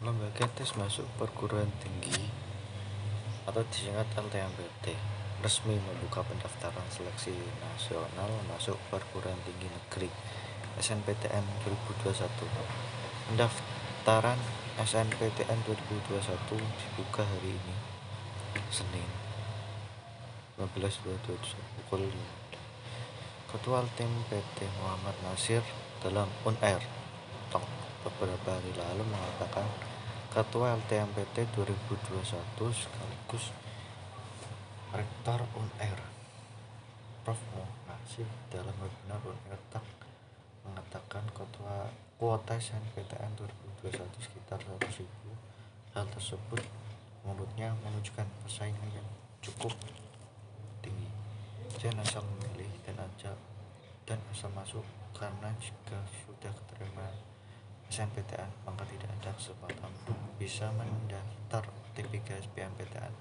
Lembaga Tes Masuk Perguruan Tinggi atau disingkat LTMPT resmi membuka pendaftaran seleksi nasional masuk perguruan tinggi negeri SNPTN 2021. Pendaftaran SNPTN 2021 dibuka hari ini, Senin 15 pukul 5. Ketua Tim PT Muhammad Nasir dalam UNR beberapa hari lalu mengatakan Ketua LTMPT 2021 sekaligus Rektor UNR Prof. Nasir dalam webinar UNR Tak mengatakan ketua kuota SNPTN 2021 sekitar 100 ribu. Hal tersebut menurutnya menunjukkan persaingan yang cukup tinggi. Jangan asal memilih dan ajak dan asal masuk karena jika sudah keterima SNPTN maka tidak ada kesempatan bisa mendaftar TPK SNPTN.